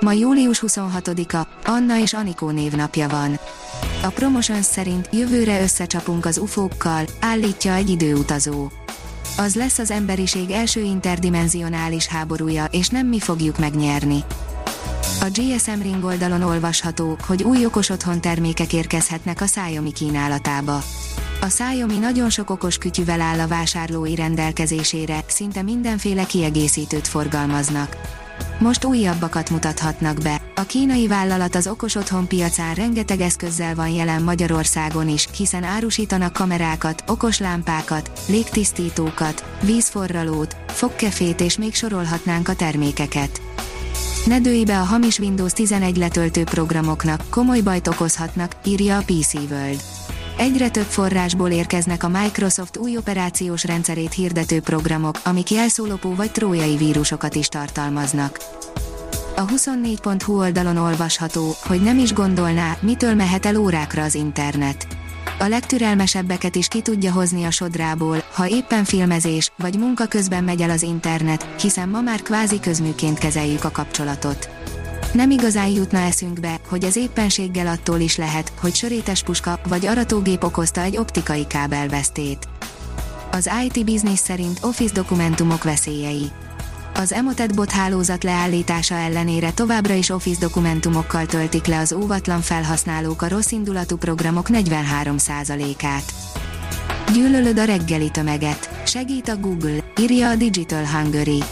Ma július 26-a, Anna és Anikó névnapja van. A Promotions szerint jövőre összecsapunk az ufókkal, állítja egy időutazó. Az lesz az emberiség első interdimenzionális háborúja, és nem mi fogjuk megnyerni. A GSM Ring oldalon olvasható, hogy új okos otthon termékek érkezhetnek a Xiaomi kínálatába. A Xiaomi nagyon sok okos kütyüvel áll a vásárlói rendelkezésére, szinte mindenféle kiegészítőt forgalmaznak. Most újabbakat mutathatnak be. A kínai vállalat az okos otthon piacán rengeteg eszközzel van jelen Magyarországon is, hiszen árusítanak kamerákat, okos lámpákat, légtisztítókat, vízforralót, fogkefét és még sorolhatnánk a termékeket. Ne dőj be a hamis Windows 11 letöltő programoknak, komoly bajt okozhatnak, írja a PC World. Egyre több forrásból érkeznek a Microsoft új operációs rendszerét hirdető programok, amik jelszólopó vagy trójai vírusokat is tartalmaznak. A 24.hu oldalon olvasható, hogy nem is gondolná, mitől mehet el órákra az internet. A legtürelmesebbeket is ki tudja hozni a sodrából, ha éppen filmezés, vagy munka közben megy el az internet, hiszen ma már kvázi közműként kezeljük a kapcsolatot. Nem igazán jutna eszünkbe, hogy ez éppenséggel attól is lehet, hogy sörétes puska vagy aratógép okozta egy optikai kábelvesztét. Az IT Business szerint Office dokumentumok veszélyei. Az Emotet bot hálózat leállítása ellenére továbbra is Office dokumentumokkal töltik le az óvatlan felhasználók a rosszindulatú programok 43%-át. Gyűlölöd a reggeli tömeget. Segít a Google, írja a Digital Hungary.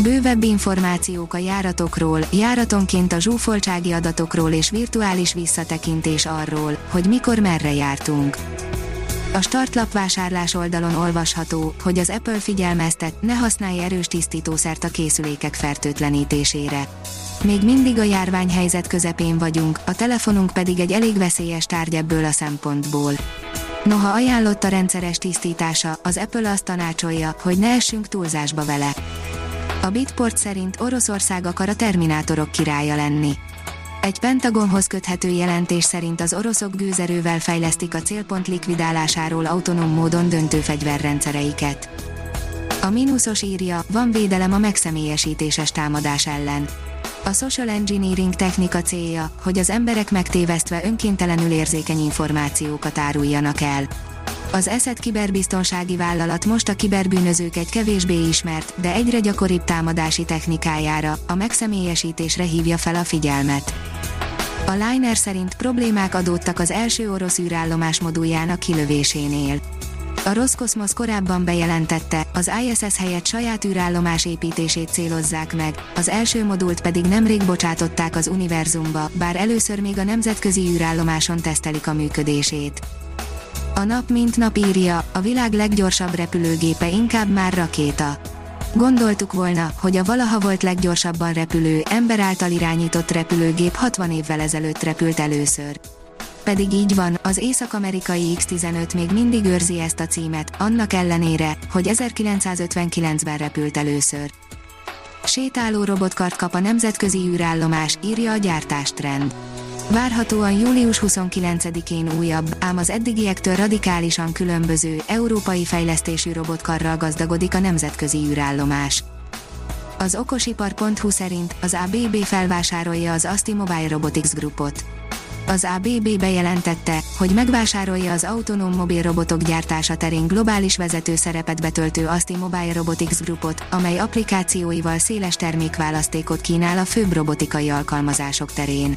Bővebb információk a járatokról, járatonként a zsúfoltsági adatokról és virtuális visszatekintés arról, hogy mikor merre jártunk. A startlap vásárlás oldalon olvasható, hogy az Apple figyelmeztet, ne használj erős tisztítószert a készülékek fertőtlenítésére. Még mindig a járványhelyzet közepén vagyunk, a telefonunk pedig egy elég veszélyes tárgy ebből a szempontból. Noha ajánlott a rendszeres tisztítása, az Apple azt tanácsolja, hogy ne essünk túlzásba vele. A Bitport szerint Oroszország akar a terminátorok királya lenni. Egy Pentagonhoz köthető jelentés szerint az oroszok gőzerővel fejlesztik a célpont likvidálásáról autonóm módon döntő fegyverrendszereiket. A mínuszos írja, van védelem a megszemélyesítéses támadás ellen. A social engineering technika célja, hogy az emberek megtévesztve önkéntelenül érzékeny információkat áruljanak el. Az ESET kiberbiztonsági vállalat most a kiberbűnözők egy kevésbé ismert, de egyre gyakoribb támadási technikájára, a megszemélyesítésre hívja fel a figyelmet. A Liner szerint problémák adódtak az első orosz űrállomás moduljának kilövésénél. A Roskosmos korábban bejelentette, az ISS helyett saját űrállomás építését célozzák meg, az első modult pedig nemrég bocsátották az univerzumba, bár először még a nemzetközi űrállomáson tesztelik a működését. A nap mint nap írja, a világ leggyorsabb repülőgépe inkább már rakéta. Gondoltuk volna, hogy a valaha volt leggyorsabban repülő, ember által irányított repülőgép 60 évvel ezelőtt repült először. Pedig így van, az észak-amerikai X-15 még mindig őrzi ezt a címet, annak ellenére, hogy 1959-ben repült először. Sétáló robotkart kap a nemzetközi űrállomás, írja a gyártástrend. Várhatóan július 29-én újabb, ám az eddigiektől radikálisan különböző, európai fejlesztésű robotkarral gazdagodik a nemzetközi űrállomás. Az okosipar.hu szerint az ABB felvásárolja az Asti Mobile Robotics Groupot. Az ABB bejelentette, hogy megvásárolja az autonóm mobil robotok gyártása terén globális vezető szerepet betöltő Asti Mobile Robotics Groupot, amely applikációival széles termékválasztékot kínál a főbb robotikai alkalmazások terén.